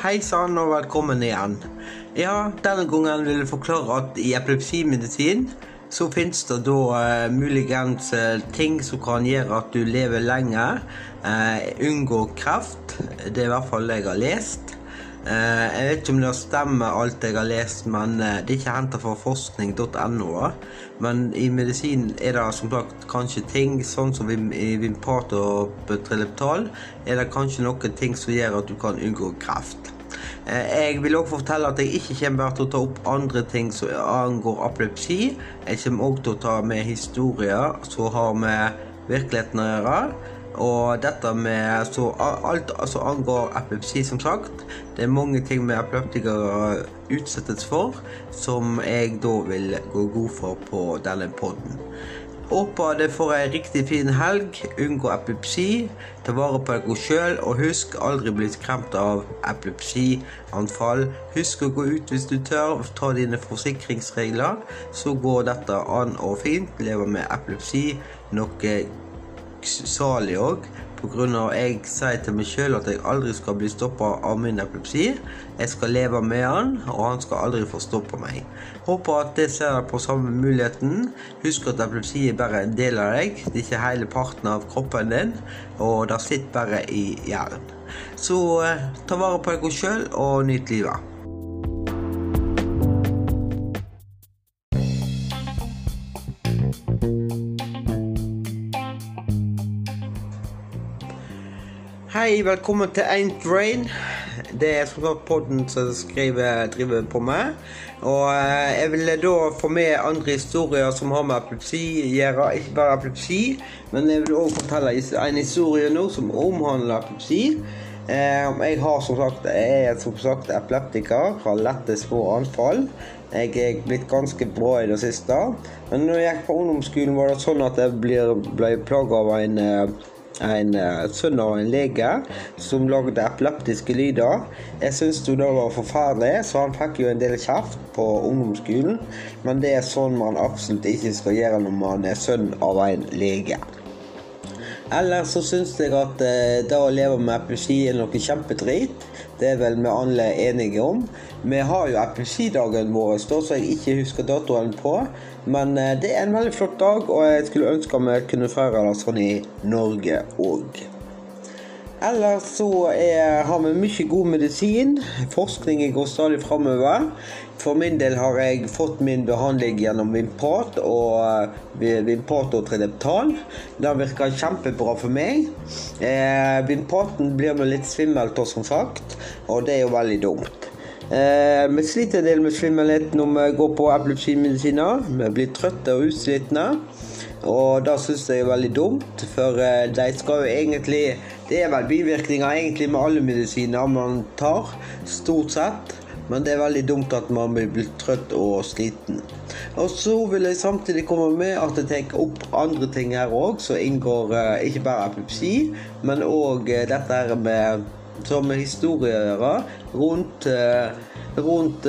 Hei sann og velkommen igjen. Ja, denne gangen vil jeg forklare at i epilepsimedisin så finnes det da uh, muligens uh, ting som kan gjøre at du lever lenger, uh, unngår kreft. Det er i hvert fall det jeg har lest. Eh, jeg vet ikke om det stemmer alt jeg har lest, men eh, det er ikke henta fra forskning.no. Men i medisin er det som sagt kanskje ting, sånn som i vimpato Vimpat og Trelleptal, er det kanskje noen ting som gjør at du kan unngå kreft. Eh, Jeg vil også fortelle at jeg ikke kommer til å ta opp andre ting som angår epilepsi. Jeg kommer også til å ta med historier som har med virkeligheten å gjøre. Og dette med så alt som angår epilepsi, som sagt. Det er mange ting med epileptikere utsettes for, som jeg da vil gå god for på denne podden. Håper dere får ei riktig fin helg. Unngå epilepsi. Ta vare på dere sjøl, og husk aldri bli skremt av epilepsianfall. Husk å gå ut hvis du tør. Ta dine forsikringsregler, så går dette an og fint. Lever med epilepsi. Noe salig òg. Av jeg sier til meg sjøl at jeg aldri skal bli stoppa av min epilepsi. Jeg skal leve med han, og han skal aldri få stoppa meg. Håper at det ser på samme muligheten. Husk at epilepsi er bare en del av deg. Det er ikke hele parten av kroppen din, og det sitter bare i hjernen. Så eh, ta vare på deg sjøl, og nyt livet. Hei, velkommen til Ain't Rain. Det er som sagt podden som skriver, driver på med. Og eh, jeg vil da få med andre historier som har med epilepsi å gjøre. Ikke bare epilepsi, men jeg vil også fortelle en historie nå som omhandler epilepsi. Eh, jeg har som sagt, jeg er som sagt epileptiker, har lette små anfall. Jeg er blitt ganske bra i det siste. Men når jeg gikk på ungdomsskolen, var det sånn at jeg ble, ble plaga av en eh, en eh, sønn av en lege som lagde epileptiske lyder. Jeg syntes det var forferdelig, så han fikk jo en del kjeft på ungdomsskolen. Men det er sånn man absolutt ikke skal gjøre når man er sønn av en lege. Ellers så syns jeg at eh, det å leve med epilepsi er noe kjempedrit. Det er vel vi alle enige om. Vi har jo epilepsidagen vår, så jeg ikke husker datoen på. Men eh, det er en veldig flott dag, og jeg skulle ønske vi kunne feire det sånn i Norge òg. Ellers så er, har vi mye god medisin. Forskningen går stadig framover. For min del har jeg fått min behandling gjennom Vimpat og eh, Vimpat og Tredeptal. Det virker kjempebra for meg. Eh, Vimpaten blir nå litt svimmel som sagt, og det er jo veldig dumt. Eh, vi sliter en del med svimmelhet når vi går på epilepsimedisiner. Vi blir trøtte og utslitne. Og det syns jeg er veldig dumt, for eh, de skal jo egentlig Det er vel bivirkninger egentlig med alle medisiner man tar, stort sett. Men det er veldig dumt at man blir trøtt og sliten. Og så vil jeg samtidig komme med at jeg tar opp andre ting her òg, som inngår eh, ikke bare epilepsi, men òg eh, dette her med som historier rundt, eh, rundt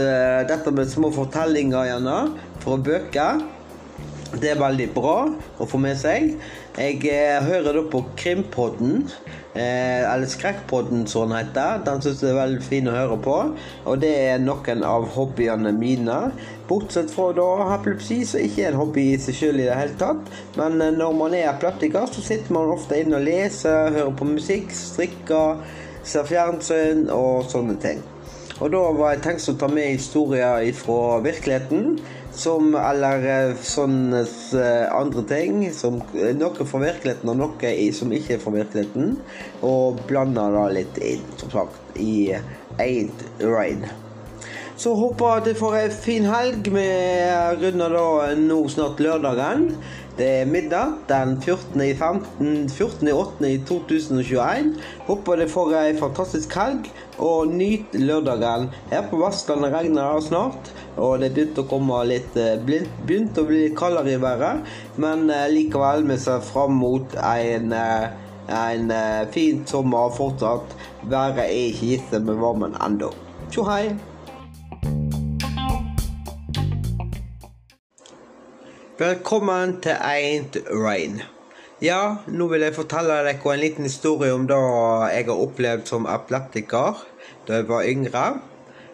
dette med små fortellinger gjerne, fra bøker. Det er veldig bra å få med seg. Jeg eh, hører da på Krimpodden, eh, eller Skrekkpodden som den heter. Den syns jeg er veldig fin å høre på, og det er noen av hobbyene mine. Bortsett fra da epilepsi, som ikke er en hobby i seg sjøl i det hele tatt. Men eh, når man er epileptiker, så sitter man ofte inne og leser, hører på musikk, strikker, ser fjernsyn og sånne ting. Og da var jeg tenkt å ta med historier fra virkeligheten, som, eller eh, sånne eh, andre ting. Som, eh, noe fra virkeligheten og noe som ikke er fra virkeligheten. Og blanda det litt inn, som sagt, i Aid Rain. Så håper jeg at jeg får ei en fin helg. Vi runder da nå snart lørdagen. Det er middag den 14. i 15, 14. i 8. i 2021. Håper dere får ei fantastisk helg, og nyt lørdagen. Her på Vestlandet regner det snart, og det er begynt å komme litt eh, begynt, å bli litt kaldere i været. Men eh, likevel, vi ser fram mot en, eh, en fin sommer fortsatt. Været er ikke gitt med varmen ennå. Tjo hei! Velkommen til Ain't Rain. Ja, nå vil jeg fortelle dere en liten historie om det jeg har opplevd som epileptiker. da jeg var yngre.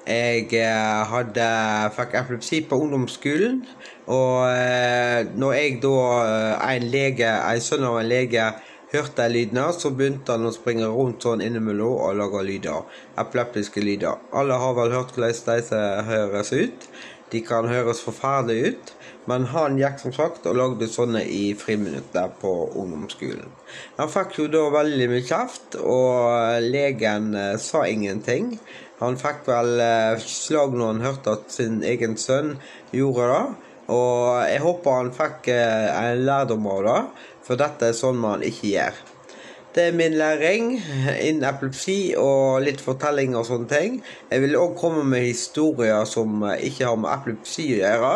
Jeg eh, hadde, fikk epilepsi på ungdomsskolen. Og eh, når jeg da, eh, en lege, en sønn av en lege, hørte lydene, så begynte han å springe rundt sånn innimellom og lage lyder. Epileptiske lyder. Alle har vel hørt hvordan disse høres ut. De kan høres forferdelige ut. Men han gikk som sagt og lagde sånne i friminuttet på ungdomsskolen. Han fikk jo da veldig mye kjeft, og legen eh, sa ingenting. Han fikk vel eh, slag når han hørte at sin egen sønn gjorde det. Og jeg håper han fikk eh, en lærdom av det, for dette er sånn man ikke gjør. Det er min læring innen epilepsi og litt fortelling og sånne ting. Jeg vil òg komme med historier som ikke har med epilepsi å gjøre.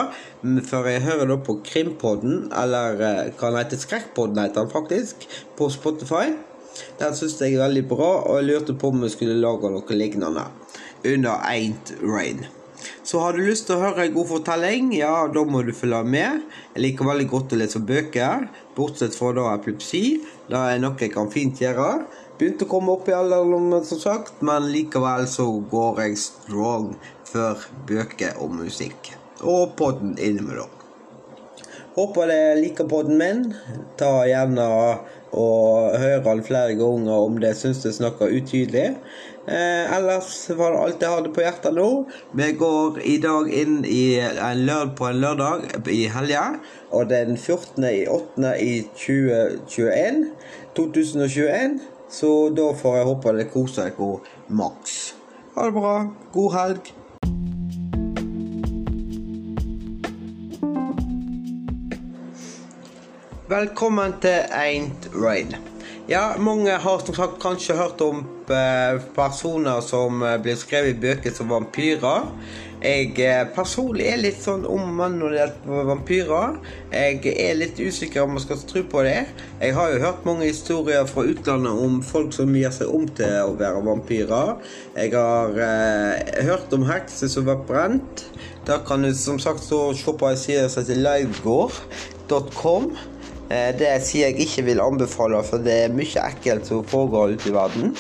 For jeg hører da på Krimpodden, eller eh, hva den heter, Skrekkpodden heter den faktisk, på Spotify. Den syns jeg er veldig bra, og jeg lurte på om vi skulle lage noe lignende under Ain't Rain. Så har du lyst til å høre en god fortelling, ja, da må du følge med. Jeg liker veldig godt å lese bøker, bortsett fra da epilepsi. Det er noe jeg kan fint gjøre. Begynte å komme opp i alderdommen, som sagt, men likevel så går jeg strong for bøker og musikk. Og podden innimellom. Håper dere liker podden min. Ta gjerne og hør den flere ganger om dere syns det snakker utydelig. Eh, ellers var det alt jeg hadde på hjertet nå. Vi går i dag inn i en lørd på en lørdag i helga. Og den 14. i 8. i 2021. 2021. Så da får jeg håpe dere koser dere maks. Ha det bra. God helg. Velkommen til Ain't Rain. Ja, mange har som sagt kanskje hørt om eh, personer som eh, blir skrevet i bøker som vampyrer. Jeg eh, personlig er litt sånn om mann når det vampyrer. Jeg er litt usikker om man skal tro på det. Jeg har jo hørt mange historier fra utlandet om folk som gir seg om til å være vampyrer. Jeg har eh, hørt om hekser som var brent. Da kan du som sagt så se på en side som heter livegård.com. Eh, det sier jeg ikke vil anbefale, for det er mye ekkelt som foregår ute i verden.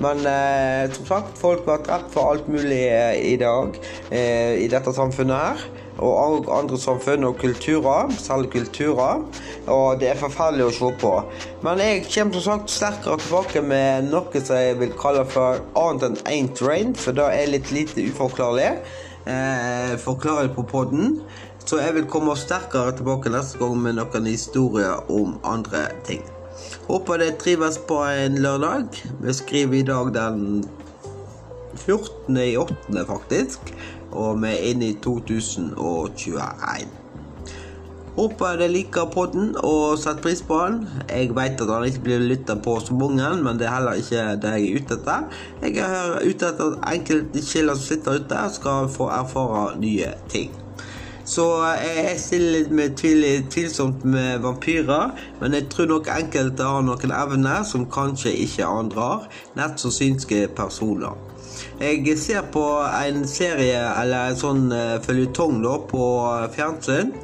Men eh, som sagt, folk blir drept for alt mulig eh, i dag eh, i dette samfunnet her. Og andre samfunn og kulturer, særlig kulturer. Og det er forferdelig å se på. Men jeg kommer som sagt sterkere tilbake med noe som jeg vil kalle for annet enn ain't rain, for da er litt lite uforklarlig. Eh, forklarer på podden. Så jeg vil komme sterkere tilbake neste gang med noen historier om andre ting. Håper det trives på en lørdag. Vi skriver i dag den 14. i 8. faktisk. Og vi er inne i 2021. Håper dere liker podden og setter pris på den. Jeg vet at han ikke blir lytta på så mange, men det er heller ikke det jeg er ute etter. Jeg er ute etter at enkelte kilder som sitter ute, skal få erfare nye ting. Så jeg stiller med tvil, tvilsomt med vampyrer, men jeg tror nok enkelte har noen evner som kanskje ikke andre har. Nett som synske personer. Jeg ser på en serie, eller en sånn uh, føljetong på fjernsyn.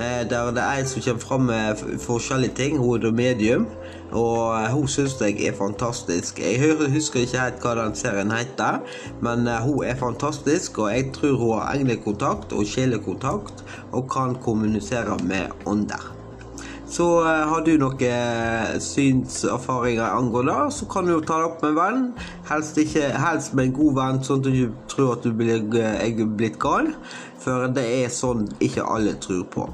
Eh, der det er en som kommer fram med forskjellige ting. Hun er medium. Og eh, hun syns jeg er fantastisk. Jeg husker ikke helt hva den serien heter, men eh, hun er fantastisk, og jeg tror hun har englekontakt og sjelekontakt og kan kommunisere med ånder. Så har du noen synserfaringer angående det, så kan du jo ta det opp med en venn. Helst, ikke, helst med en god venn, sånn at du tror at du blir, er blitt gal. For det er sånn ikke alle tror på.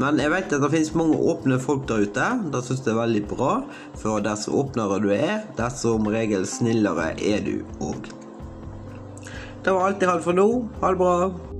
Men jeg vet at det finnes mange åpne folk der ute. Det syns jeg er veldig bra. For dess åpnere du er, dess som regel snillere er du òg. Det var alt jeg hadde for nå. Ha det bra.